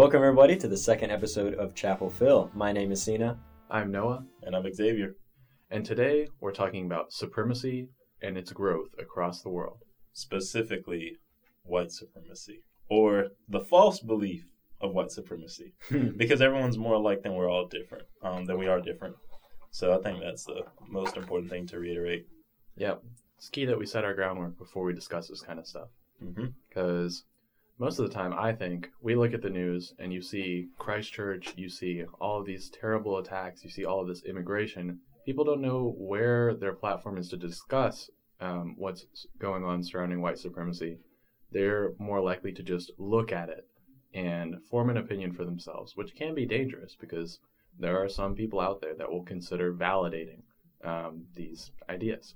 Welcome, everybody, to the second episode of Chapel Phil. My name is Sina. I'm Noah, And I'm Xavier. and today we're talking about supremacy and its growth across the world. Specifically, white supremacy. Or the false belief of white supremacy. because everyone's more alike than we're all different, um, than we are different. So I think that's the most important thing to reiterate. Yep. It's key that we set our groundwork before we discuss this kind of stuff. hmm Because most of the time, I think we look at the news and you see Christchurch, you see all of these terrible attacks, you see all of this immigration. People don't know where their platform is to discuss um, what's going on surrounding white supremacy. They're more likely to just look at it and form an opinion for themselves, which can be dangerous because there are some people out there that will consider validating um, these ideas.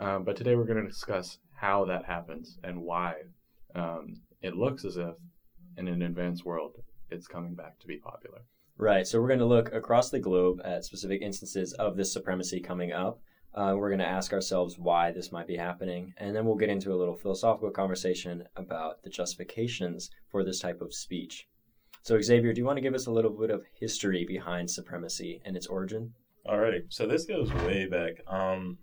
Um, but today we're going to discuss how that happens and why um, it looks as if in an advanced world it's coming back to be popular. Right, so we're going to look across the globe at specific instances of this supremacy coming up. Uh, we're going to ask ourselves why this might be happening, and then we'll get into a little philosophical conversation about the justifications for this type of speech. So, Xavier, do you want to give us a little bit of history behind supremacy and its origin? Alrighty, so this goes way back. Um,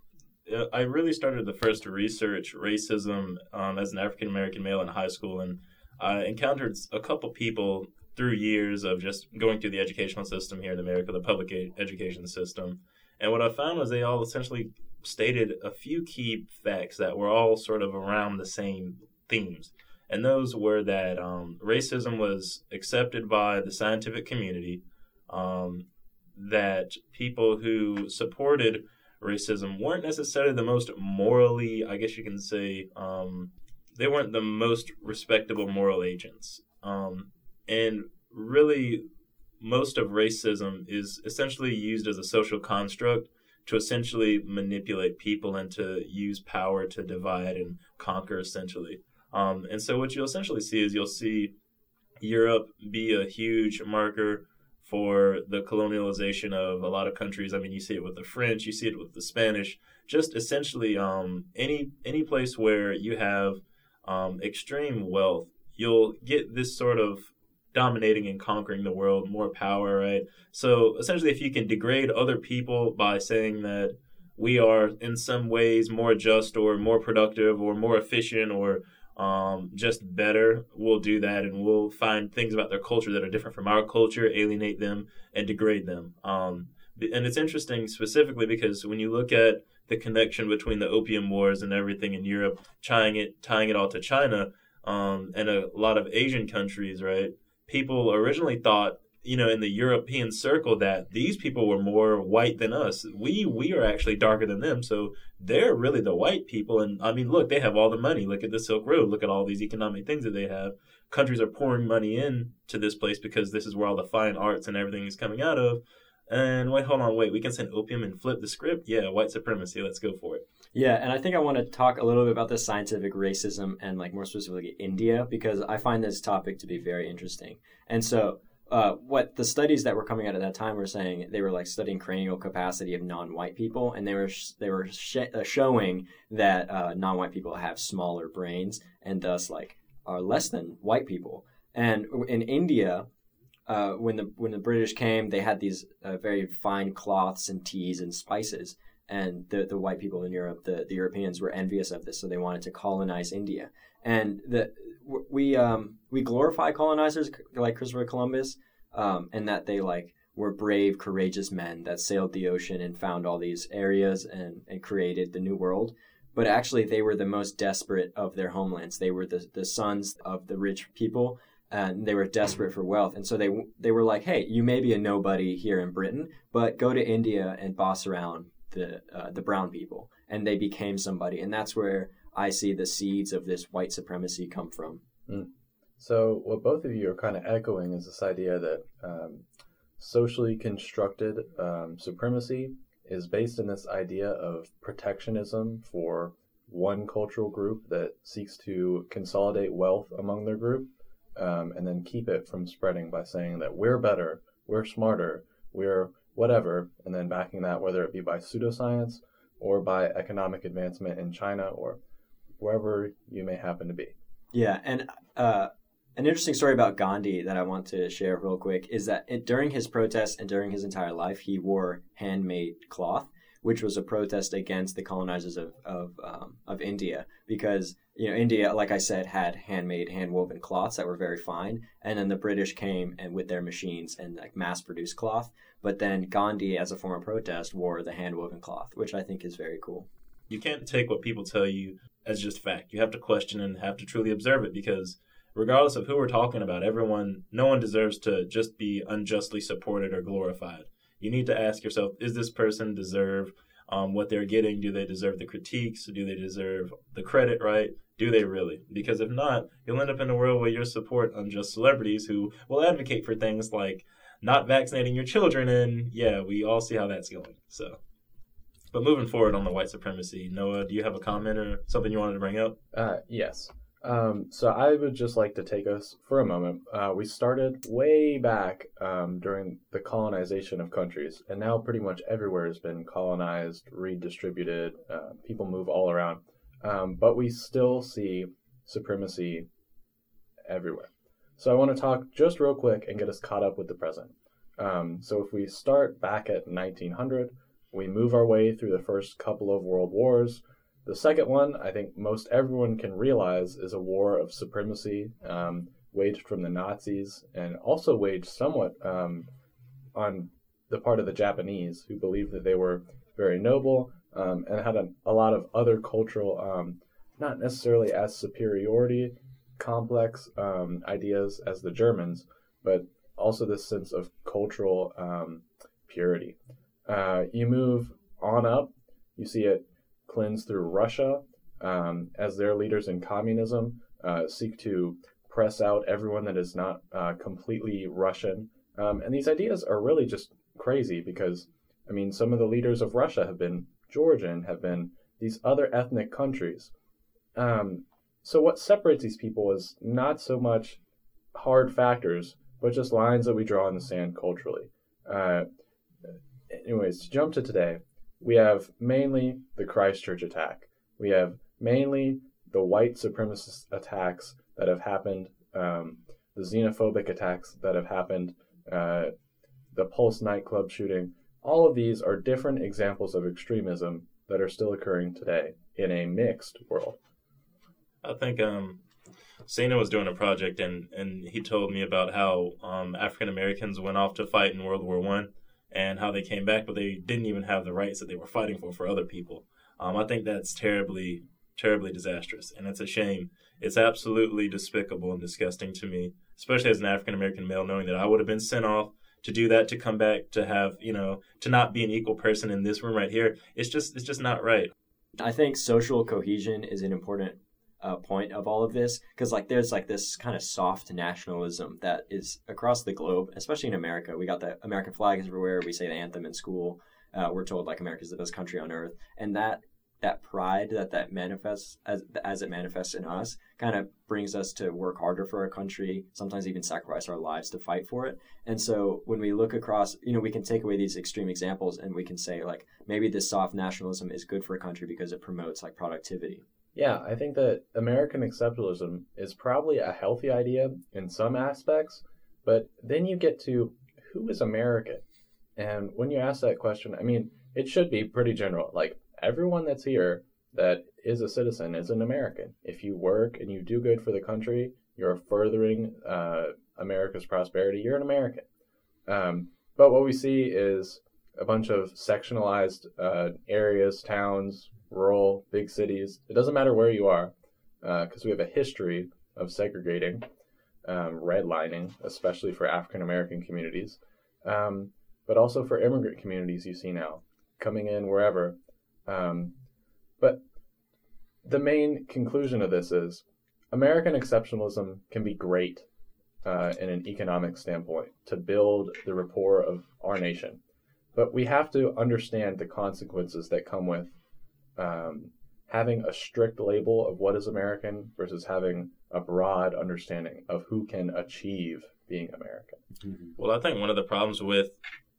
I really started the first research racism um, as an African American male in high school, and I encountered a couple people through years of just going through the educational system here in America, the public education system. And what I found was they all essentially stated a few key facts that were all sort of around the same themes. And those were that um, racism was accepted by the scientific community, um, that people who supported racism weren't necessarily the most morally, I guess you can say, um, they weren't the most respectable moral agents. Um, and really, most of racism is essentially used as a social construct to essentially manipulate people and to use power to divide and conquer, essentially. Um, and so, what you'll essentially see is you'll see Europe be a huge marker for the colonialization of a lot of countries. I mean, you see it with the French, you see it with the Spanish. Just essentially, um, any any place where you have um, extreme wealth, you'll get this sort of dominating and conquering the world, more power, right? So essentially, if you can degrade other people by saying that we are in some ways more just or more productive or more efficient or um, just better, we'll do that and we'll find things about their culture that are different from our culture, alienate them, and degrade them. Um, and it's interesting specifically because when you look at the connection between the opium wars and everything in Europe, tying it tying it all to China um, and a lot of Asian countries, right? People originally thought, you know, in the European circle that these people were more white than us. We we are actually darker than them, so they're really the white people. And I mean, look, they have all the money. Look at the Silk Road. Look at all these economic things that they have. Countries are pouring money in to this place because this is where all the fine arts and everything is coming out of. And wait, hold on, wait. We can send opium and flip the script. Yeah, white supremacy. Let's go for it. Yeah, and I think I want to talk a little bit about the scientific racism and, like, more specifically India, because I find this topic to be very interesting. And so, uh, what the studies that were coming out at that time were saying, they were like studying cranial capacity of non-white people, and they were sh- they were sh- uh, showing that uh, non-white people have smaller brains and thus like are less than white people. And in India, uh, when the when the British came, they had these uh, very fine cloths and teas and spices, and the the white people in Europe, the the Europeans were envious of this, so they wanted to colonize India. And the we um we glorify colonizers like Christopher Columbus, um, and that they like were brave, courageous men that sailed the ocean and found all these areas and and created the new world. But actually, they were the most desperate of their homelands. They were the the sons of the rich people and they were desperate for wealth and so they they were like hey you may be a nobody here in britain but go to india and boss around the uh, the brown people and they became somebody and that's where i see the seeds of this white supremacy come from. So, what both of you are kind of echoing is this idea that um, socially constructed um, supremacy is based in this idea of protectionism for one cultural group that seeks to consolidate wealth among their group um, and then keep it from spreading by saying that we're better, we're smarter, we're whatever, and then backing that, whether it be by pseudoscience or by economic advancement in China or wherever you may happen to be. Yeah, and uh, an interesting story about Gandhi that I want to share real quick is that it, during his protests and during his entire life, he wore handmade cloth, which was a protest against the colonizers of of, um, of India because you know India, like I said, had handmade, handwoven cloths that were very fine, and then the British came and with their machines and like mass produced cloth. But then Gandhi, as a form of protest, wore the handwoven cloth, which I think is very cool. You can't take what people tell you as just fact. You have to question and have to truly observe it because regardless of who we're talking about, everyone, no one deserves to just be unjustly supported or glorified. You need to ask yourself, is this person deserve um, what they're getting? Do they deserve the critiques? Do they deserve the credit, right? Do they really? Because if not, you'll end up in a world where you support unjust celebrities who will advocate for things like not vaccinating your children, and yeah, we all see how that's going. So, but moving forward on the white supremacy, Noah, do you have a comment or something you wanted to bring up? Uh, yes. Um, so I would just like to take us for a moment. Uh, we started way back um, during the colonization of countries, and now pretty much everywhere has been colonized, redistributed. Uh, people move all around, um, but we still see supremacy everywhere. So I want to talk just real quick and get us caught up with the present. Um, so if we start back at 1900, we move our way through the first couple of world wars. The second one, I think most everyone can realize, is a war of supremacy um, waged from the Nazis and also waged somewhat um, on the part of the Japanese, who believed that they were very noble um, and had a, a, lot of other cultural, um, not necessarily as superiority complex um, ideas as the Germans, but also this sense of cultural um, purity. Uh, you move on up, you see it cleanse through Russia um, as their leaders in communism uh, seek to press out everyone that is not uh, completely Russian. Um, and these ideas are really just crazy because, I mean, some of the leaders of Russia have been Georgian, have been these other ethnic countries. Um, so what separates these people is not so much hard factors, but just lines that we draw in the sand culturally. Uh, anyways, to jump to today, we have mainly the Christchurch attack. We have mainly the white supremacist attacks that have happened, um, the xenophobic attacks that have happened, uh, the Pulse nightclub shooting. All of these are different examples of extremism that are still occurring today in a mixed world. I think um, Sina was doing a project and, and he told me about how um, African Americans went off to fight in World War One and how they came back, but they didn't even have the rights that they were fighting for for other people. Um, I think that's terribly, terribly disastrous, and it's a shame. It's absolutely despicable and disgusting to me, especially as an African American male, knowing that I would have been sent off to do that, to come back, to have you know, to not be an equal person in this room right here. It's just, it's just not right. I think social cohesion is an important uh, point of all of this because like there's like this kind of soft nationalism that is across the globe especially in america. We got the american flag everywhere. We say the anthem in school. Uh, we're told like america's the best country on earth. And that that pride that that manifests as as it manifests in us kind of brings us to work harder for our country sometimes even sacrifice our lives to fight for it. And so when we look across you know we can take away these extreme examples and we can say like maybe this soft nationalism is good for a country because it promotes like productivity yeah, I think that American exceptionalism is probably a healthy idea in some aspects, but then you get to who is American? And when you ask that question, I mean, it should be pretty general. Like everyone that's here that is a citizen is an American. If you work and you do good for the country, you're furthering uh, America's prosperity, you're an American. Um, but what we see is a bunch of sectionalized uh, areas, towns, big cities. It doesn't matter where you are, because uh, we have a history of segregating, um, redlining, especially for African American communities, um, but also for immigrant communities you see now coming in wherever. Um, but the main conclusion of this is American exceptionalism can be great uh, in an economic standpoint to build the rapport of our nation. But we have to understand the consequences that come with um, having a strict label of what is American versus having a broad understanding of who can achieve being American. Mm-hmm. Well, I think one of the problems with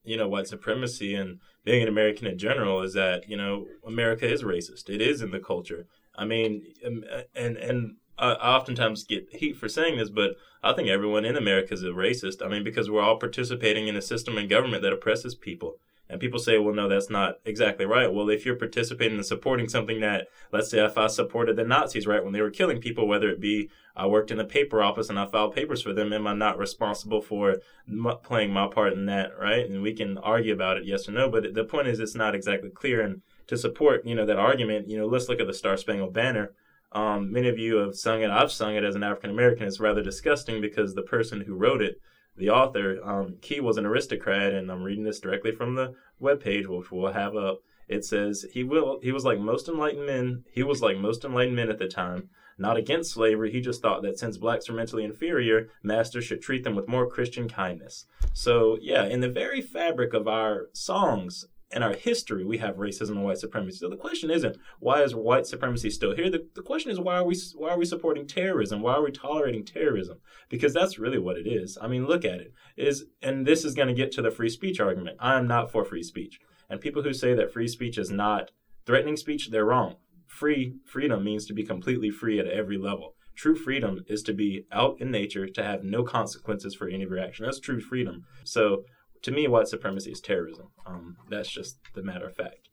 you know white supremacy and being an American in general is that you know America is racist. It is in the culture. I mean, um, and and I, I oftentimes get heat for saying this, but I think everyone in America is a racist. I mean, because we're all participating in a system and government that oppresses people. And people say, well, no, that's not exactly right. Well, if you're participating and supporting something that, let's say, if I supported the Nazis, right, when they were killing people, whether it be I worked in a paper office and I filed papers for them, am I not responsible for m- playing my part in that, right? And we can argue about it, yes or no. But the point is, it's not exactly clear. And to support, you know, that argument, you know, let's look at the Star Spangled Banner. Um, many of you have sung it. I've sung it as an African American. It's rather disgusting because the person who wrote it the author, um, Key was an aristocrat, and I'm reading this directly from the webpage, which we'll have up. It says he will he was like most enlightened men. He was like most enlightened men at the time. Not against slavery, he just thought that since blacks are mentally inferior, masters should treat them with more Christian kindness. So yeah, in the very fabric of our songs in our history, we have racism and white supremacy. So the question isn't why is white supremacy still here. The, the question is why are we why are we supporting terrorism? Why are we tolerating terrorism? Because that's really what it is. I mean, look at it. Is and this is going to get to the free speech argument. I am not for free speech, and people who say that free speech is not threatening speech, they're wrong. Free freedom means to be completely free at every level. True freedom is to be out in nature, to have no consequences for any reaction. That's true freedom. So to me, white supremacy is terrorism. Um, that's just the matter of fact.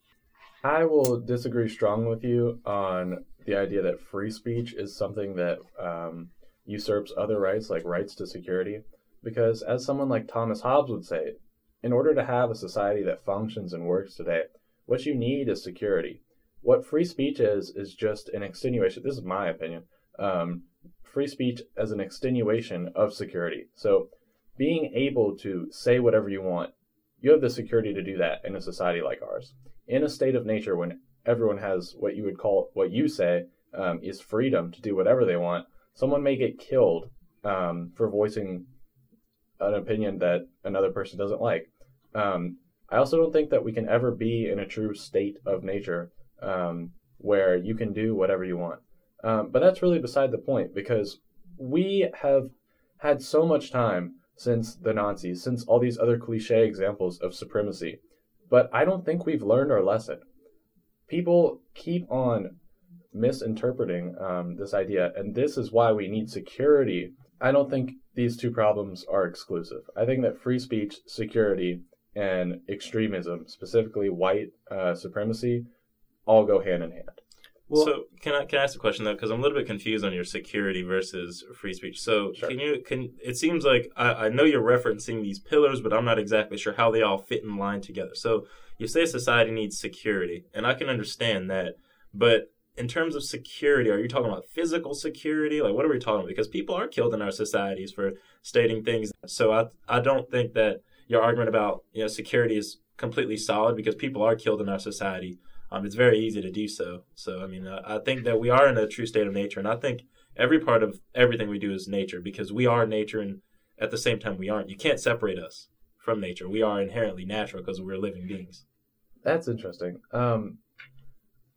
I will disagree strongly with you on the idea that free speech is something that um, usurps other rights, like rights to security. Because, as someone like Thomas Hobbes would say, in order to have a society that functions and works today, what you need is security. What free speech is, is just an extenuation. This is my opinion. Um, free speech as an extenuation of security. So, being able to say whatever you want, you have the security to do that in a society like ours. In a state of nature, when everyone has what you would call what you say um, is freedom to do whatever they want, someone may get killed um, for voicing an opinion that another person doesn't like. Um, I also don't think that we can ever be in a true state of nature um, where you can do whatever you want. Um, but that's really beside the point because we have had so much time since the Nazis, since all these other cliche examples of supremacy. But I don't think we've learned our lesson. People keep on misinterpreting um, this idea, and this is why we need security. I don't think these two problems are exclusive. I think that free speech, security, and extremism, specifically white uh, supremacy, all go hand in hand. Well, so can I can I ask a question though? Because I'm a little bit confused on your security versus free speech. So sure. can you can it seems like I, I know you're referencing these pillars, but I'm not exactly sure how they all fit in line together. So you say society needs security, and I can understand that, but in terms of security, are you talking about physical security? Like, what are we talking about? Because people are killed in our societies for stating things. So I I don't think that your argument about you know security is completely solid because people are killed in our society um, it's very easy to do so. So, I mean, uh, I think that we are in a true state of nature, and I think every part of everything we do is nature because we are nature, and at the same time, we aren't. You can't separate us from nature. We are inherently natural because we're living beings. That's interesting. Um,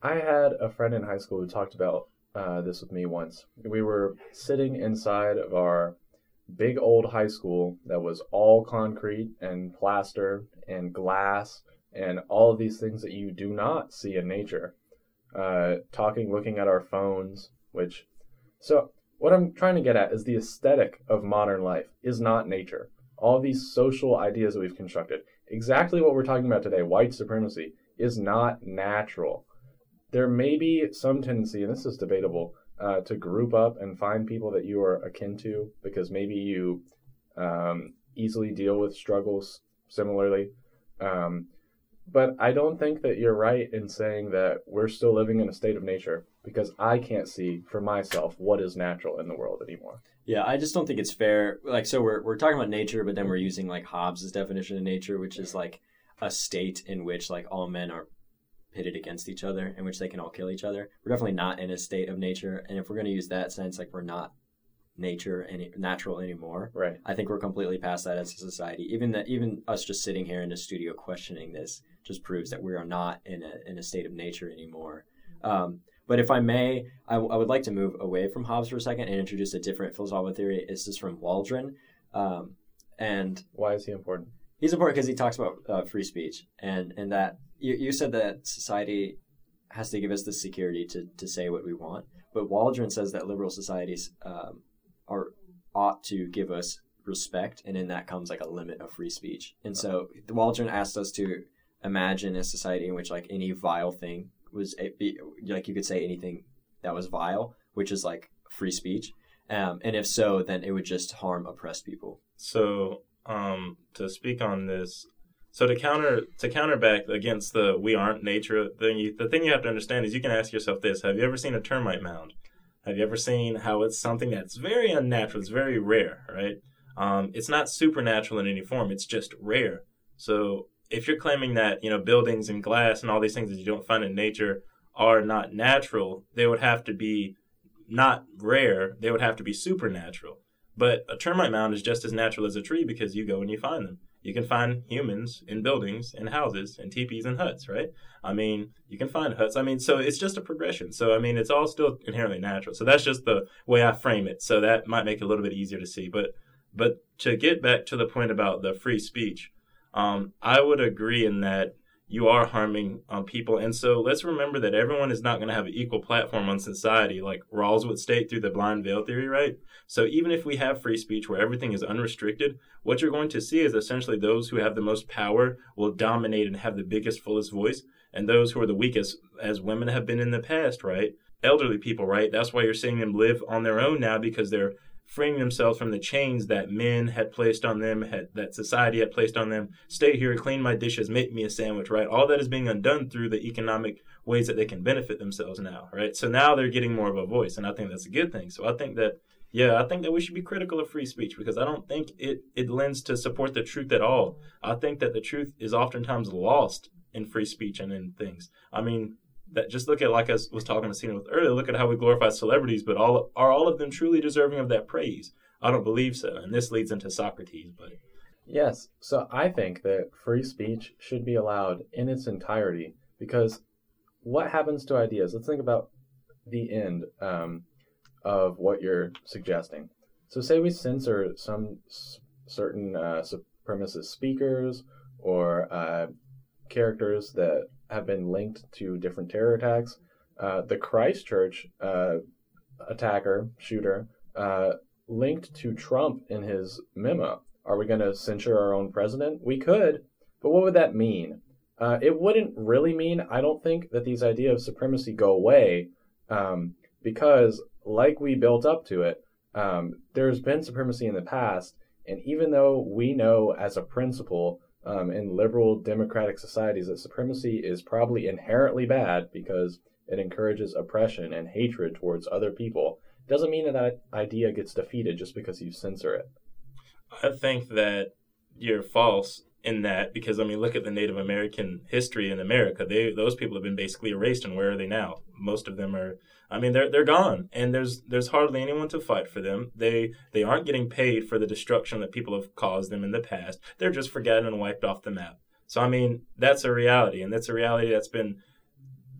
I had a friend in high school who talked about uh, this with me once. We were sitting inside of our big old high school that was all concrete and plaster and glass and all of these things that you do not see in nature. Uh, talking, looking at our phones, which. So, what I'm trying to get at is the aesthetic of modern life is not nature. All these social ideas that we've constructed, exactly what we're talking about today, white supremacy, is not natural. There may be some tendency, and this is debatable, uh, to group up and find people that you are akin to because maybe you um, easily deal with struggles similarly. Um, but I don't think that you're right in saying that we're still living in a state of nature because I can't see for myself what is natural in the world anymore. Yeah, I just don't think it's fair. Like, so we're, we're talking about nature, but then we're using like Hobbes's definition of nature, which is like a state in which like all men are pitted against each other, in which they can all kill each other. We're definitely not in a state of nature, and if we're going to use that sense, like we're not nature any natural anymore. Right. I think we're completely past that as a society. Even that, even us just sitting here in the studio questioning this just proves that we are not in a in a state of nature anymore. Um, but if I may, I, w- I would like to move away from Hobbes for a second and introduce a different philosophical theory. This is from Waldron, um, and why is he important? He's important because he talks about uh, free speech and and that you, you said that society has to give us the security to, to say what we want. But Waldron says that liberal societies um, are ought to give us respect, and in that comes like a limit of free speech. And so Waldron asked us to imagine a society in which like any vile thing was like you could say anything that was vile, which is like free speech. Um, and if so, then it would just harm oppressed people. So, um, to speak on this, so to counter to counter back against the "we aren't nature" thing, you, the thing you have to understand is you can ask yourself this: Have you ever seen a termite mound? Have you ever seen how it's something that's very unnatural? It's very rare, right? Um, it's not supernatural in any form. It's just rare. So if you're claiming that you know buildings and glass and all these things that you don't find in nature are not natural, they would have to be not rare. They would have to be supernatural. But a termite mound is just as natural as a tree because you go and you find them. You can find humans in buildings and houses and teepees and huts, right? I mean, you can find huts. I mean, so it's just a progression. So, I mean, it's all still inherently natural. So that's just the way I frame it. So that might make it a little bit easier to see. But, but to get back to the point about the free speech, um, I would agree in that you are harming um, people. And so let's remember that everyone is not going to have an equal platform on society, like Rawls would state through the blind veil theory, right? So even if we have free speech where everything is unrestricted, what you're going to see is essentially those who have the most power will dominate and have the biggest, fullest voice, and those who are the weakest, as women have been in the past, right? Elderly people, right? That's why you're seeing them live on their own now because they're freeing themselves from the chains that men had placed on them, had, that society had placed on them. Stay here, clean my dishes, make me a sandwich, right? All that is being undone through the economic ways that they can benefit themselves now, right? So now they're getting more of a voice, and I think that's a good thing. So I think that, yeah, I think that we should be critical of free speech because I don't think it, it lends to support the truth at all. I think that the truth is oftentimes lost in free speech and in things. I mean, that just look at like I was talking to Sina with earlier. Look at how we glorify celebrities, but all are all of them truly deserving of that praise? I don't believe so, and this leads into Socrates. But yes, so I think that free speech should be allowed in its entirety because what happens to ideas? Let's think about the end um, of what you're suggesting. So, say we censor some s- certain uh, supremacist speakers or uh, characters that have been linked to different terror attacks. Uh, the Christchurch uh, attacker, shooter, uh, linked to Trump in his memo. Are we going to censure our own president? We could, but what would that mean? Uh, it wouldn't really mean, I don't think, that these ideas of supremacy go away um, because, like we built up to it, um, there's been supremacy in the past. And even though we know as a principle um, in liberal democratic societies that supremacy is probably inherently bad because it encourages oppression and hatred towards other people doesn't mean that that idea gets defeated just because you censor it. I think that you're false in that because I mean look at the Native American history in America. They those people have been basically erased and where are they now? Most of them are I mean, they're they're gone, and there's there's hardly anyone to fight for them. They they aren't getting paid for the destruction that people have caused them in the past. They're just forgotten and wiped off the map. So I mean, that's a reality, and that's a reality that's been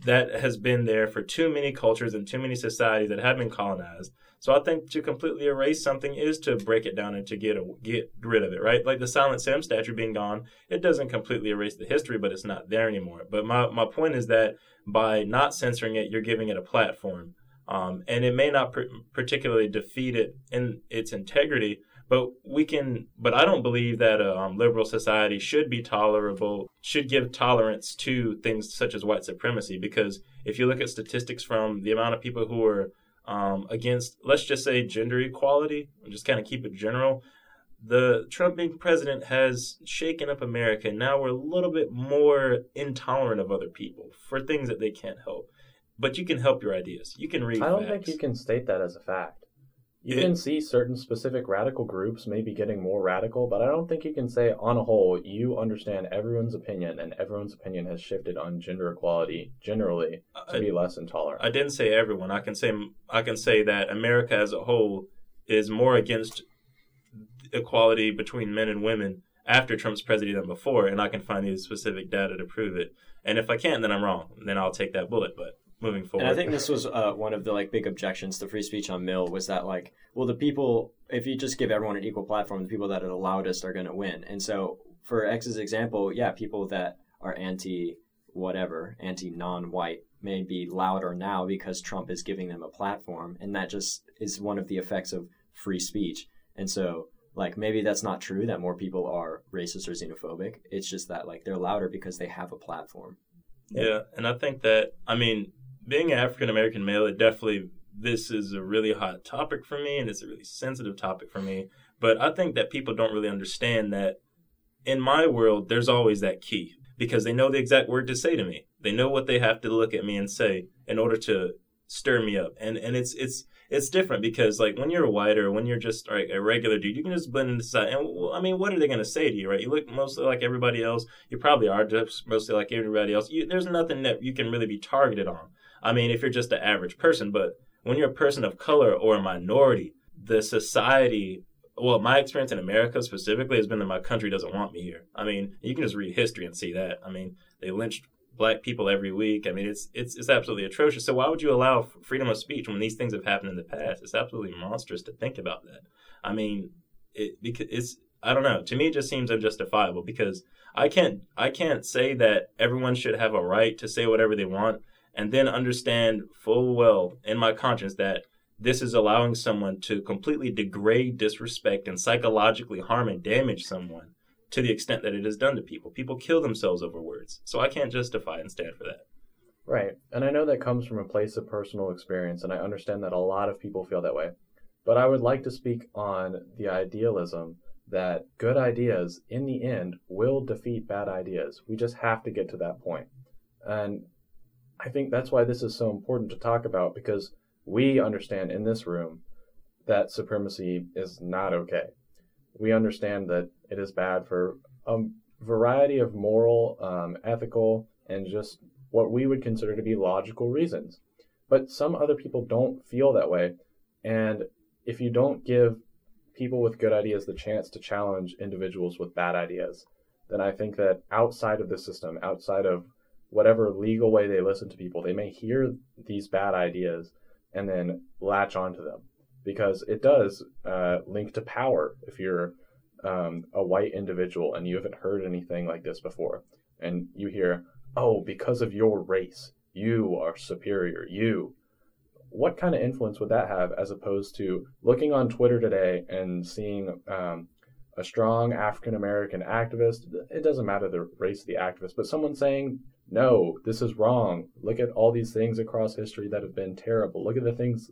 that has been there for too many cultures and too many societies that have been colonized. So I think to completely erase something is to break it down and to get a, get rid of it, right? Like the Silent Sam statue being gone, it doesn't completely erase the history, but it's not there anymore. But my, my point is that by not censoring it, you're giving it a platform. Um, and it may not pr- particularly defeat it in its integrity, but we can. But I don't believe that a um, liberal society should be tolerable, should give tolerance to things such as white supremacy. Because if you look at statistics from the amount of people who are um, against, let's just say, gender equality, and just kind of keep it general, the Trump being president has shaken up America. Now we're a little bit more intolerant of other people for things that they can't help. But you can help your ideas. You can read. I don't facts. think you can state that as a fact. You It- can see certain specific radical groups maybe getting more radical, but I don't think you can say on a whole you understand everyone's opinion and everyone's opinion has shifted on gender equality generally to I- be less intolerant. I didn't say everyone. I can say I can say that America as a whole is more against equality between men and women after Trump's presidency than before, and I can find these specific data to prove it. And if I can't, then I'm wrong. Then I'll take that bullet. But moving forward, And I think this was uh, one of the like big objections to free speech on Mill was that like, well, the people, if you just give everyone an equal platform, the people that are the loudest are going to win. And so for X's example, yeah, people that are anti whatever, anti non-white may be louder now because Trump is giving them a platform, and that just is one of the effects of free speech. And so, like, maybe that's not true that more people are racist or xenophobic. It's just that like they're louder because they have a platform. Yeah, and I think that I mean, being an African American male, it definitely this is a really hot topic for me, and it's a really sensitive topic for me. But I think that people don't really understand that in my world, there's always that key because they know the exact word to say to me. They know what they have to look at me and say in order to stir me up. And and it's it's it's different because like when you're a white or when you're just like a regular dude, you can just blend into society. And well, I mean, what are they going to say to you, right? You look mostly like everybody else. You probably are just mostly like everybody else. You, there's nothing that you can really be targeted on. I mean, if you're just an average person, but when you're a person of color or a minority, the society well, my experience in America specifically has been that my country doesn't want me here. I mean, you can just read history and see that. I mean, they lynched black people every week. I mean, it's it's it's absolutely atrocious. So why would you allow freedom of speech when these things have happened in the past? It's absolutely monstrous to think about that. I mean, it because it's I don't know. To me, it just seems unjustifiable because I can't I can't say that everyone should have a right to say whatever they want and then understand full well in my conscience that this is allowing someone to completely degrade, disrespect, and psychologically harm and damage someone to the extent that it is done to people. People kill themselves over words. So I can't justify and stand for that. Right. And I know that comes from a place of personal experience, and I understand that a lot of people feel that way. But I would like to speak on the idealism that good ideas, in the end, will defeat bad ideas. We just have to get to that point. And I think that's why this is so important to talk about because we understand in this room that supremacy is not okay. We understand that it is bad for a variety of moral, um, ethical, and just what we would consider to be logical reasons. But some other people don't feel that way. And if you don't give people with good ideas the chance to challenge individuals with bad ideas, then I think that outside of the system, outside of whatever legal way they listen to people, they may hear these bad ideas and then latch onto them. Because it does uh, link to power if you're um, a white individual and you haven't heard anything like this before. And you hear oh because of your race you are superior you. What kind of influence would that have as opposed to looking on twitter today and seeing um, a strong african american activist? It doesn't matter the race of the activist but someone saying no, this is wrong. Look at all these things across history that have been terrible. Look at the things,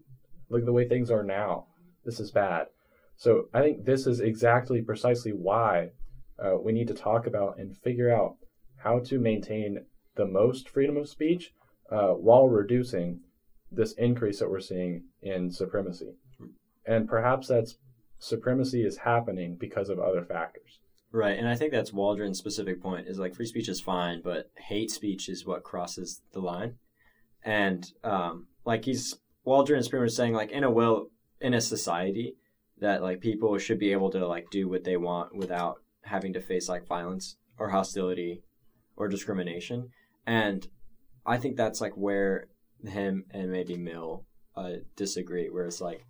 look at the way things are now. This is bad. So I think this is exactly precisely why uh, we need to talk about and figure out how to maintain the most freedom of speech uh, while reducing this increase that we're seeing in supremacy. And perhaps that's supremacy is happening because of other factors. Right, and I think that's Waldron's specific point is like free speech is fine, but hate speech is what crosses the line. And um, like he's Waldron is pretty much saying like in a will in a society that like people should be able to like do what they want without having to face like violence or hostility or discrimination. And I think that's like where him and maybe Mill uh, disagree, where it's like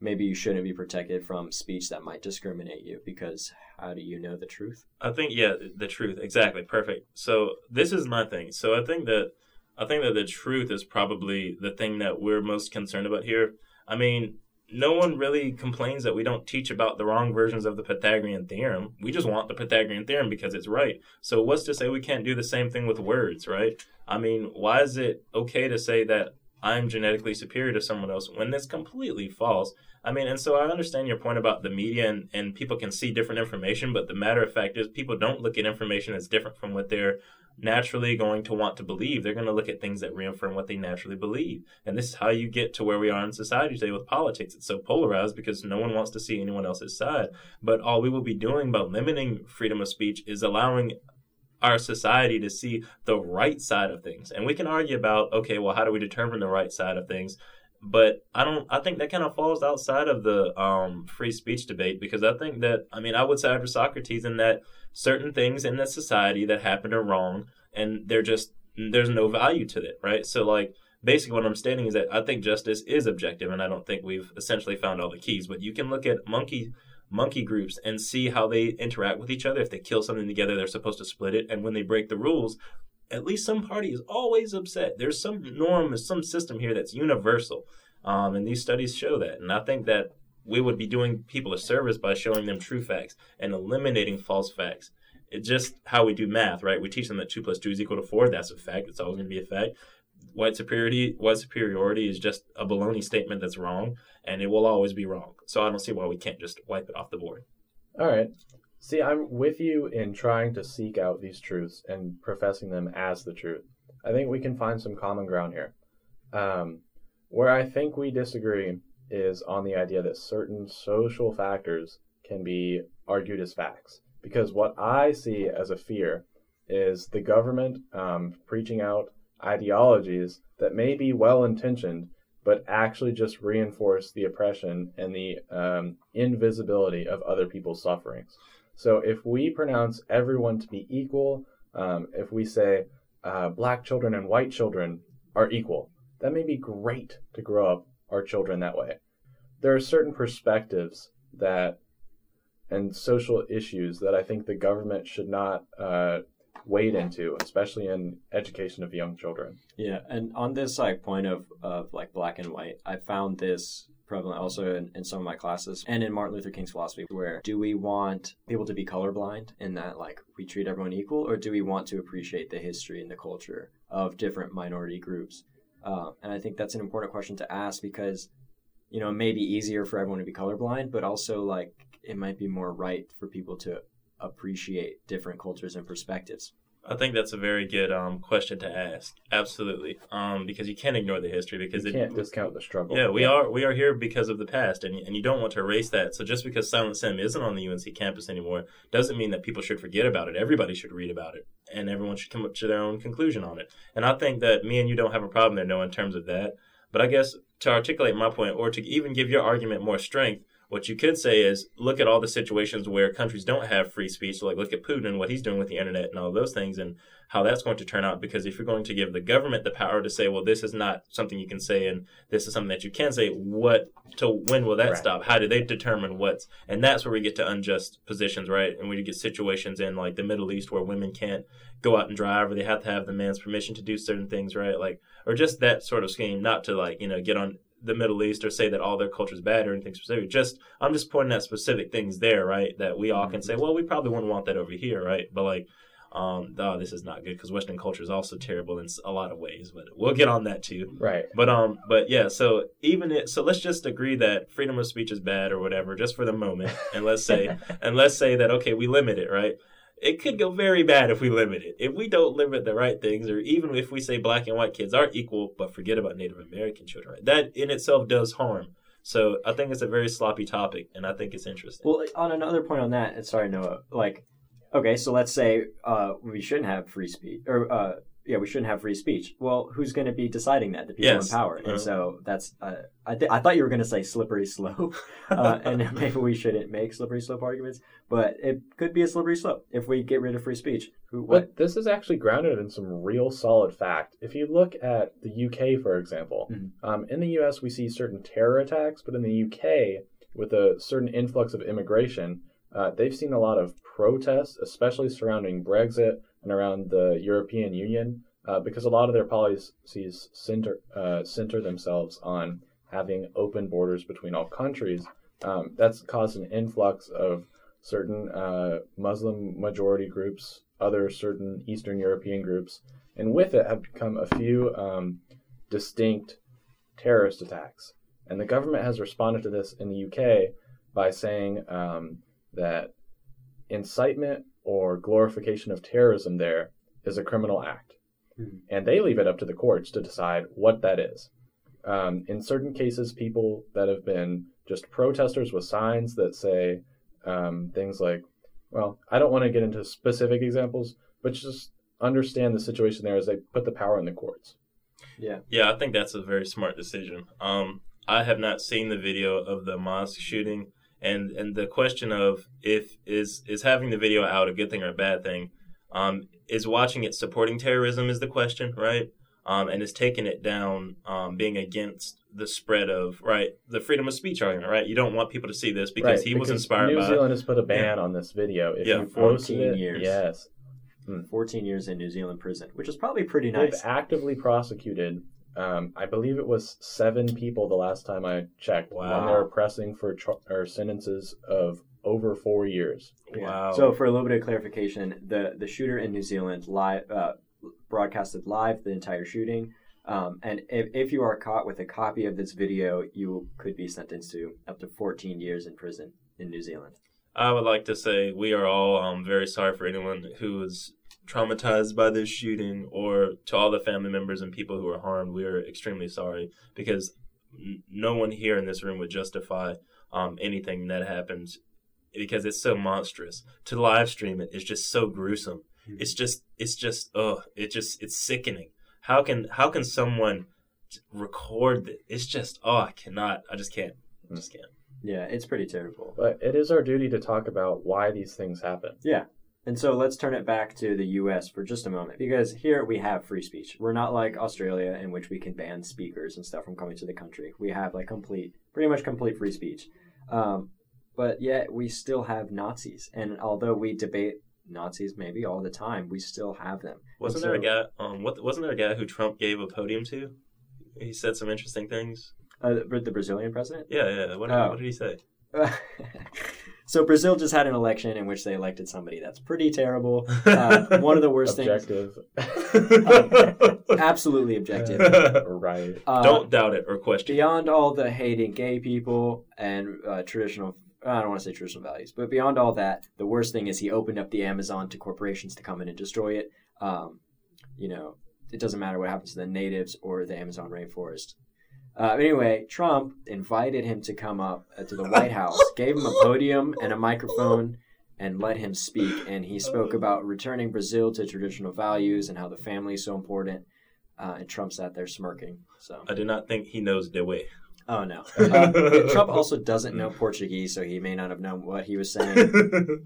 maybe you shouldn't be protected from speech that might discriminate you because how do you know the truth? I think yeah, the truth exactly perfect. So this is my thing. So I think that I think that the truth is probably the thing that we're most concerned about here. I mean, no one really complains that we don't teach about the wrong versions of the Pythagorean theorem. We just want the Pythagorean theorem because it's right. So what's to say we can't do the same thing with words, right? I mean, why is it okay to say that I'm genetically superior to someone else when that's completely false. I mean, and so I understand your point about the media and, and people can see different information, but the matter of fact is people don't look at information that's different from what they're naturally going to want to believe. They're going to look at things that reaffirm what they naturally believe. And this is how you get to where we are in society today with politics. It's so polarized because no one wants to see anyone else's side. But all we will be doing by limiting freedom of speech is allowing our society to see the right side of things. And we can argue about, okay, well, how do we determine the right side of things? But I don't. I think that kind of falls outside of the um, free speech debate because I think that I mean I would side for Socrates in that certain things in the society that happen are wrong and they're just there's no value to it, right? So like basically what I'm stating is that I think justice is objective and I don't think we've essentially found all the keys. But you can look at monkey monkey groups and see how they interact with each other. If they kill something together, they're supposed to split it. And when they break the rules, at least some party is always upset. There's some norm, some system here that's universal. Um, and these studies show that. And I think that we would be doing people a service by showing them true facts and eliminating false facts. It's just how we do math, right? We teach them that two plus two is equal to four. That's a fact. It's always going to be a fact. White superiority, white superiority is just a baloney statement that's wrong, and it will always be wrong. So I don't see why we can't just wipe it off the board. All right. See, I'm with you in trying to seek out these truths and professing them as the truth. I think we can find some common ground here. Um, where I think we disagree is on the idea that certain social factors can be argued as facts. Because what I see as a fear is the government um, preaching out ideologies that may be well intentioned, but actually just reinforce the oppression and the um, invisibility of other people's sufferings. So if we pronounce everyone to be equal, um, if we say uh, black children and white children are equal, that may be great to grow up our children that way. There are certain perspectives that and social issues that I think the government should not uh, wade into, especially in education of young children. Yeah, and on this like point of of like black and white, I found this prevalent also in, in some of my classes and in Martin Luther King's philosophy, where do we want people to be colorblind in that like we treat everyone equal, or do we want to appreciate the history and the culture of different minority groups? Uh, and I think that's an important question to ask because you know it may be easier for everyone to be colorblind, but also like it might be more right for people to appreciate different cultures and perspectives. I think that's a very good um, question to ask. Absolutely, um, because you can't ignore the history because you it, can't discount the struggle. Yeah, we yeah. are we are here because of the past, and and you don't want to erase that. So just because Silent Sam isn't on the UNC campus anymore doesn't mean that people should forget about it. Everybody should read about it, and everyone should come up to their own conclusion on it. And I think that me and you don't have a problem there, no, in terms of that. But I guess to articulate my point, or to even give your argument more strength, what you could say is look at all the situations where countries don't have free speech. So like look at Putin and what he's doing with the internet and all those things and how that's going to turn out. Because if you're going to give the government the power to say, well, this is not something you can say and this is something that you can say, what to when will that right. stop? How do they determine what's and that's where we get to unjust positions, right? And we get situations in like the Middle East where women can't go out and drive or they have to have the man's permission to do certain things, right? Like or just that sort of scheme, not to like, you know, get on the Middle East or say that all their culture is bad or anything specific. Just I'm just pointing at specific things there, right? That we all can say, well, we probably wouldn't want that over here, right? But like, um, oh, this is not good because Western culture is also terrible in a lot of ways. But we'll get on that too, right? But um, but yeah. So even it, so, let's just agree that freedom of speech is bad or whatever, just for the moment, and let's say and let's say that okay, we limit it, right? It could go very bad if we limit it. If we don't limit the right things, or even if we say black and white kids are equal, but forget about Native American children, right? that in itself does harm. So I think it's a very sloppy topic, and I think it's interesting. Well, on another point on that, sorry Noah, like, okay, so let's say uh, we shouldn't have free speech, or uh, yeah, we shouldn't have free speech. Well, who's going to be deciding that? The people yes. in power. And uh-huh. so that's, uh, I, th- I thought you were going to say slippery slope, uh, and maybe we shouldn't make slippery slope arguments, but it could be a slippery slope if we get rid of free speech. Who, what? But this is actually grounded in some real solid fact. If you look at the UK, for example, mm-hmm. um, in the US, we see certain terror attacks, but in the UK, with a certain influx of immigration, uh, they've seen a lot of protests, especially surrounding Brexit and around the European Union, uh, because a lot of their policies center uh, center themselves on having open borders between all countries. Um, that's caused an influx of certain uh, Muslim majority groups, other certain Eastern European groups, and with it have become a few um, distinct terrorist attacks. And the government has responded to this in the UK by saying um, that incitement or glorification of terrorism there is a criminal act. Hmm. And they leave it up to the courts to decide what that is. Um, in certain cases, people that have been just protesters with signs that say um, things like, well, I don't want to get into specific examples, but just understand the situation there as they put the power in the courts. Yeah. Yeah, I think that's a very smart decision. Um, I have not seen the video of the mosque shooting and and the question of if is is having the video out a good thing or a bad thing um, is watching it supporting terrorism is the question right um, and is taking it down um, being against the spread of right the freedom of speech argument right you don't want people to see this because right, he because was inspired New by Zealand has put a ban yeah. on this video if yeah. you post it years. yes Hmm. 14 years in New Zealand prison, which is probably pretty nice They've actively prosecuted. Um, I believe it was seven people the last time I checked. Wow. And they're pressing for char- or sentences of over four years. Wow. So for a little bit of clarification, the the shooter in New Zealand live uh, broadcasted live the entire shooting. Um, and if, if you are caught with a copy of this video, you could be sentenced to up to 14 years in prison in New Zealand. I would like to say we are all um, very sorry for anyone who was traumatized by this shooting, or to all the family members and people who were harmed. We are extremely sorry because n- no one here in this room would justify um, anything that happened because it's so monstrous. To live stream it is just so gruesome. It's just, it's just, oh, it just, it's sickening. How can, how can someone record it? It's just, oh, I cannot. I just can't. I just can't. Yeah, it's pretty terrible. But it is our duty to talk about why these things happen. Yeah. And so let's turn it back to the US for just a moment because here we have free speech. We're not like Australia in which we can ban speakers and stuff from coming to the country. We have like complete, pretty much complete free speech. Um, but yet we still have Nazis. And although we debate Nazis maybe all the time, we still have them. Wasn't And there a guy? Um, what wasn't there a guy who Trump gave a podium to? He said some interesting things. Uh, the the Brazilian president? Yeah, yeah. What, Oh. what did he say? so Brazil just had an election in which they elected somebody that's pretty terrible. Uh, one of the worst things, Objective. absolutely objective. right. Uh, Don't doubt it or question. it. beyond all the hating gay people and uh, traditional I don't want to say traditional values, but beyond all that, the worst thing is he opened up the Amazon to corporations to come in and destroy it. Um, you know, it doesn't matter what happens to the natives or the Amazon rainforest. Uh, anyway, Trump invited him to come up uh, to the White House, gave him a podium and a microphone, and let him speak. And he spoke about returning Brazil to traditional values and how the family is so important. Uh, and Trump sat there smirking. So. I do not think he knows the way. Oh no. Uh, Trump also doesn't know Portuguese, so he may not have known what he was saying.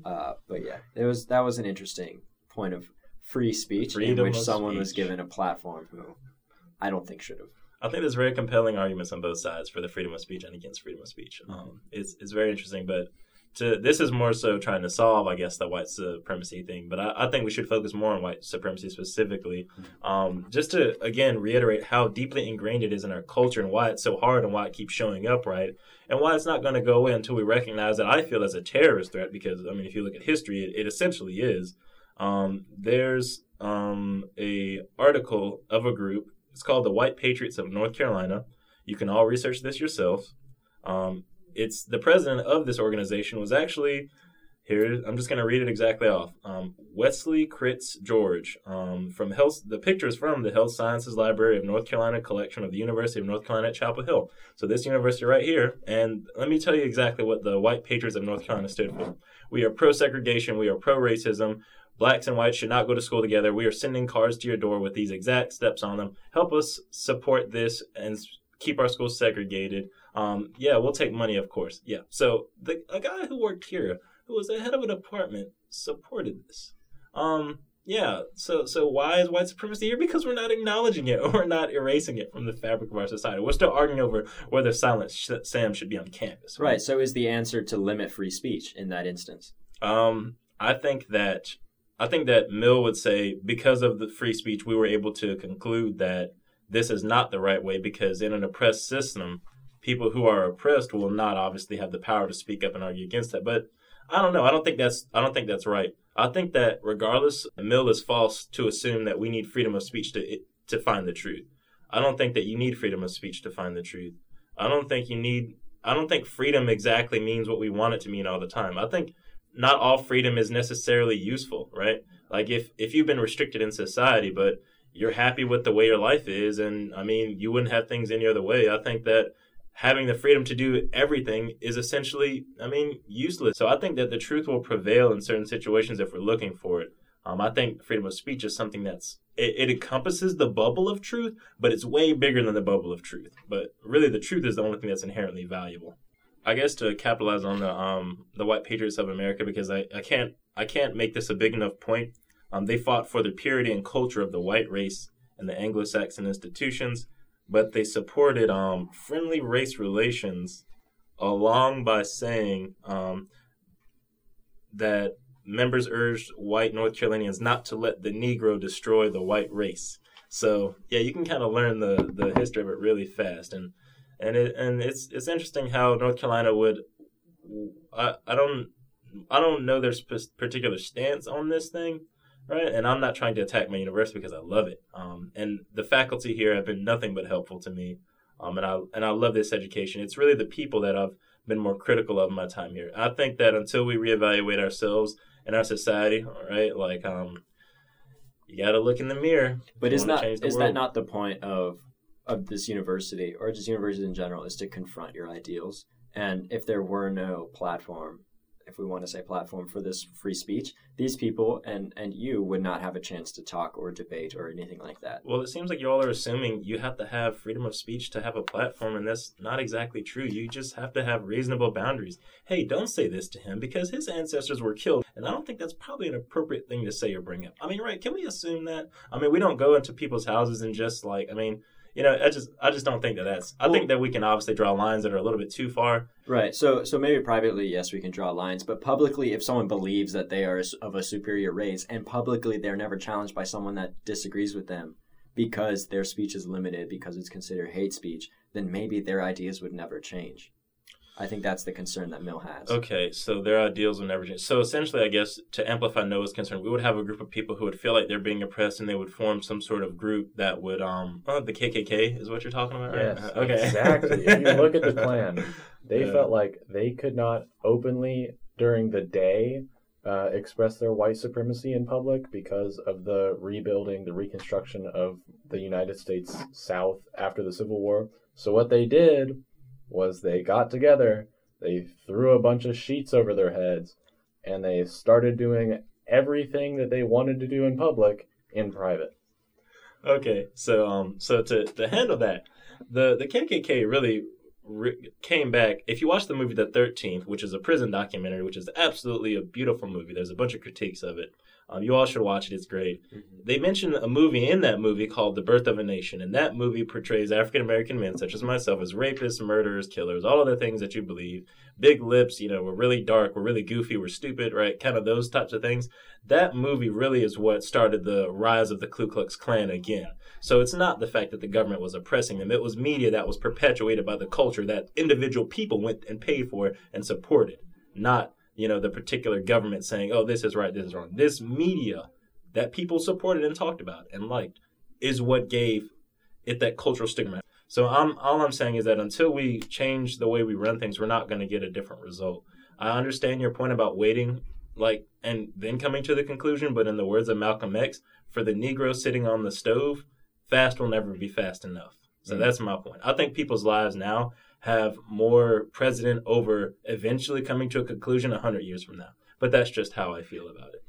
Uh, but yeah, it was that was an interesting point of free speech Freedom in which of someone was given a platform who I don't think should have. I think there's very compelling arguments on both sides for the freedom of speech and against freedom of speech. Um, it's it's very interesting, but to this is more so trying to solve, I guess, the white supremacy thing. But I, I think we should focus more on white supremacy specifically, um, just to again reiterate how deeply ingrained it is in our culture and why it's so hard and why it keeps showing up, right? And why it's not going to go away until we recognize that I feel as a terrorist threat. Because I mean, if you look at history, it, it essentially is. Um, there's um, a article of a group. It's called the White Patriots of North Carolina. You can all research this yourself. Um, it's the president of this organization was actually here. I'm just going to read it exactly off. Um, Wesley Critz George um, from Health. The picture is from the Health Sciences Library of North Carolina collection of the University of North Carolina at Chapel Hill. So this university right here, and let me tell you exactly what the White Patriots of North Carolina stood for. We are pro segregation. We are pro racism. Blacks and whites should not go to school together. We are sending cards to your door with these exact steps on them. Help us support this and keep our schools segregated. Um, yeah, we'll take money, of course. Yeah. So the a guy who worked here, who was the head of a department, supported this. Um, yeah. So so why is white supremacy here? Because we're not acknowledging it or we're not erasing it from the fabric of our society. We're still arguing over whether Silent Sam should be on campus. Right. So is the answer to limit free speech in that instance? Um, I think that I think that Mill would say because of the free speech, we were able to conclude that this is not the right way because in an oppressed system, people who are oppressed will not obviously have the power to speak up and argue against that. But I don't know. I don't think that's I don't think that's right. I think that regardless, Mill is false to assume that we need freedom of speech to to find the truth. I don't think that you need freedom of speech to find the truth. I don't think you need. I don't think freedom exactly means what we want it to mean all the time. I think not all freedom is necessarily useful, right? Like if if you've been restricted in society, but you're happy with the way your life is, and I mean you wouldn't have things any other way. I think that having the freedom to do everything is essentially, I mean, useless. So I think that the truth will prevail in certain situations if we're looking for it. Um, I think freedom of speech is something that's it, it encompasses the bubble of truth, but it's way bigger than the bubble of truth. But really, the truth is the only thing that's inherently valuable. I guess to capitalize on the um the white patriots of America because I, I can't I can't make this a big enough point. Um, they fought for the purity and culture of the white race and the Anglo-Saxon institutions, but they supported um friendly race relations along by saying um that members urged white North Carolinians not to let the Negro destroy the white race. So yeah, you can kind of learn the the history of it really fast, and and it and it's it's interesting how North Carolina would. I I don't I don't know their sp- particular stance on this thing, right? And I'm not trying to attack my university because I love it. Um, and the faculty here have been nothing but helpful to me. Um, and I and I love this education. It's really the people that I've been more critical of my time here. I think that until we reevaluate ourselves and our society, right, like um, you got to look in the mirror. But is not is world. that not the point of of this university or just universities in general is to confront your ideals? And if there were no platform if we want to say platform for this free speech, these people and and you would not have a chance to talk or debate or anything like that. Well, it seems like you all are assuming you have to have freedom of speech to have a platform, and that's not exactly true. You just have to have reasonable boundaries. Hey, don't say this to him because his ancestors were killed, and I don't think that's probably an appropriate thing to say or bring up. I mean, right? Can we assume that? I mean, we don't go into people's houses and just like, I mean you know, I just I just don't think that that's. I well, think that we can obviously draw lines that are a little bit too far. Right. So so maybe privately, yes, we can draw lines, but publicly, if someone believes that they are of a superior race, and publicly they're never challenged by someone that disagrees with them, because their speech is limited because it's considered hate speech, then maybe their ideas would never change. I think that's the concern that Mill has. Okay, so their ideals will never change. So essentially, I guess to amplify Noah's concern, we would have a group of people who would feel like they're being oppressed, and they would form some sort of group that would, um, oh, the KKK is what you're talking about, right? Yes, okay, exactly. if you look at the Klan, they yeah. felt like they could not openly during the day uh, express their white supremacy in public because of the rebuilding, the reconstruction of the United States South after the Civil War. So what they did was they got together, they threw a bunch of sheets over their heads, and they started doing everything that they wanted to do in public in private. Okay, so um, so to, to handle that, the the KKK really re- came back. If you watch the movie The Thirteenth, which is a prison documentary, which is absolutely a beautiful movie, there's a bunch of critiques of it. Um, you all should watch it. It's great. Mm-hmm. They mention a movie in that movie called The Birth of a Nation, and that movie portrays African American men, such as myself, as rapists, murderers, killers, all of the things that you believe. Big lips, you know, we're really dark, we're really goofy, we're stupid, right? Kind of those types of things. That movie really is what started the rise of the Ku Klux Klan again. So it's not the fact that the government was oppressing them, it was media that was perpetuated by the culture that individual people went and paid for and supported, not you know, the particular government saying, oh, this is right, this is wrong. This media that people supported and talked about and liked is what gave it that cultural stigma. So I'm all I'm saying is that until we change the way we run things, we're not going to get a different result. I understand your point about waiting, like, and then coming to the conclusion. But in the words of Malcolm X, for the Negro sitting on the stove, fast will never be fast enough. So mm-hmm. that's my point. I think people's lives now have more precedent over eventually coming to a conclusion 100 years from now. But that's just how I feel about it.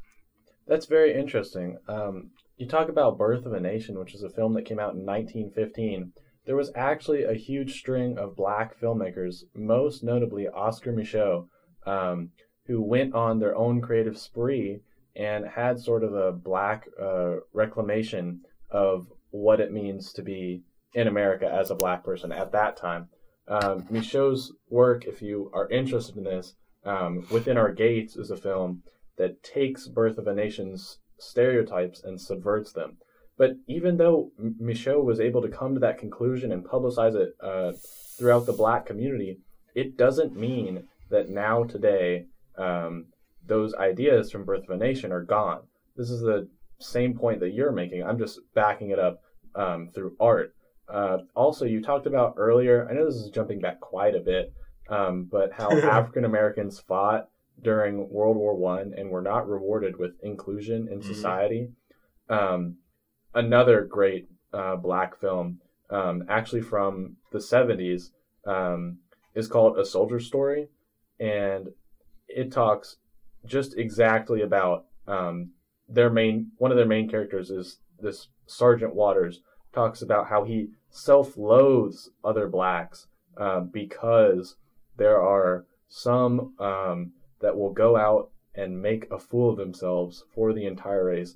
That's very interesting. Um, you talk about Birth of a Nation, which is a film that came out in 1915. There was actually a huge string of black filmmakers, most notably Oscar Micheaux, um, who went on their own creative spree and had sort of a black uh, reclamation of what it means to be in America as a black person at that time. Um, Micheaux's work, if you are interested in this, um, Within Our Gates is a film that takes Birth of a Nation's stereotypes and subverts them. But even though Micheaux was able to come to that conclusion and publicize it uh, throughout the black community, it doesn't mean that now, today, um, those ideas from Birth of a Nation are gone. This is the same point that you're making. I'm just backing it up um, through art. Uh, also, you talked about earlier, I know this is jumping back quite a bit, um, but how African Americans fought during World War One and were not rewarded with inclusion in mm-hmm. society. Um, another great uh, black film, um, actually from the 70s, um, is called A Soldier Story. And it talks just exactly about um, their main, one of their main characters is this Sergeant Waters talks about how he self loathes other blacks uh, because there are some um, that will go out and make a fool of themselves for the entire race.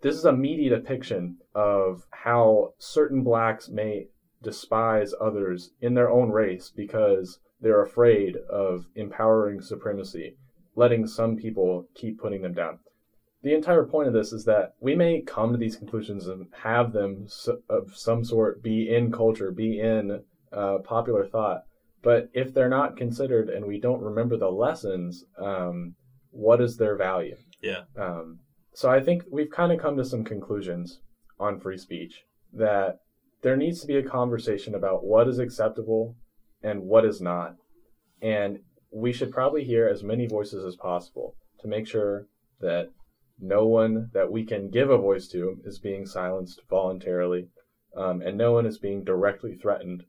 This is a meaty depiction of how certain blacks may despise others in their own race because they're afraid of empowering supremacy. letting some people keep putting them down. The entire point of this is that we may come to these conclusions and have them of some sort be in culture, be in uh, popular thought, but if they're not considered and we don't remember the lessons, um, what is their value? Yeah. Um, so I think we've kind of come to some conclusions on free speech that there needs to be a conversation about what is acceptable and what is not. And we should probably hear as many voices as possible to make sure that no one that we can give a voice to is being silenced voluntarily, um, and no one is being directly threatened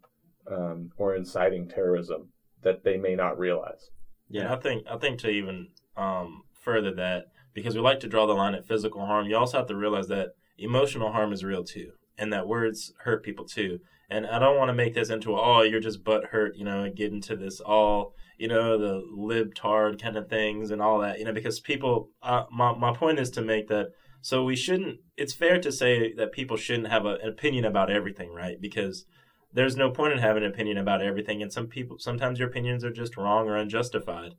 um, or inciting terrorism that they may not realize. Yeah, and I think I think to even um, further that because we like to draw the line at physical harm, you also have to realize that emotional harm is real too, and that words hurt people too. And I don't want to make this into oh you're just butt hurt, you know, get into this all you know the libtard kind of things and all that, you know, because people. Uh, my my point is to make that so we shouldn't. It's fair to say that people shouldn't have a, an opinion about everything, right? Because there's no point in having an opinion about everything, and some people sometimes your opinions are just wrong or unjustified.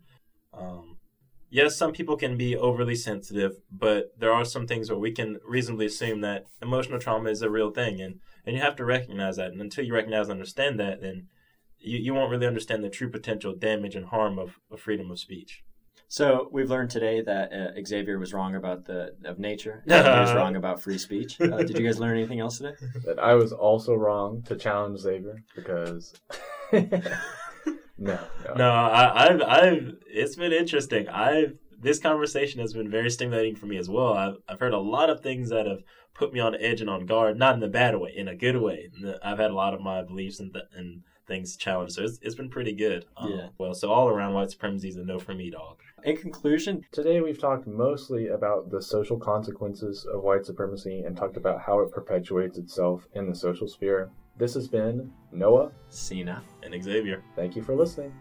Um, yes, some people can be overly sensitive, but there are some things where we can reasonably assume that emotional trauma is a real thing, and and you have to recognize that. And until you recognize and understand that, then you, you won't really understand the true potential damage and harm of, of freedom of speech. So we've learned today that uh, Xavier was wrong about the of nature. he was wrong about free speech. Uh, did you guys learn anything else today? That I was also wrong to challenge Xavier because. No, no, no. I, have I've, it's been interesting. I've, this conversation has been very stimulating for me as well. I've, I've heard a lot of things that have put me on edge and on guard, not in a bad way, in a good way. I've had a lot of my beliefs and, th- and things challenged, so it's, it's been pretty good. Um, yeah. Well, so all around, white supremacy is a no for me, dog. In conclusion, today we've talked mostly about the social consequences of white supremacy and talked about how it perpetuates itself in the social sphere. This has been Noah, Sina, and Xavier. Thank you for listening.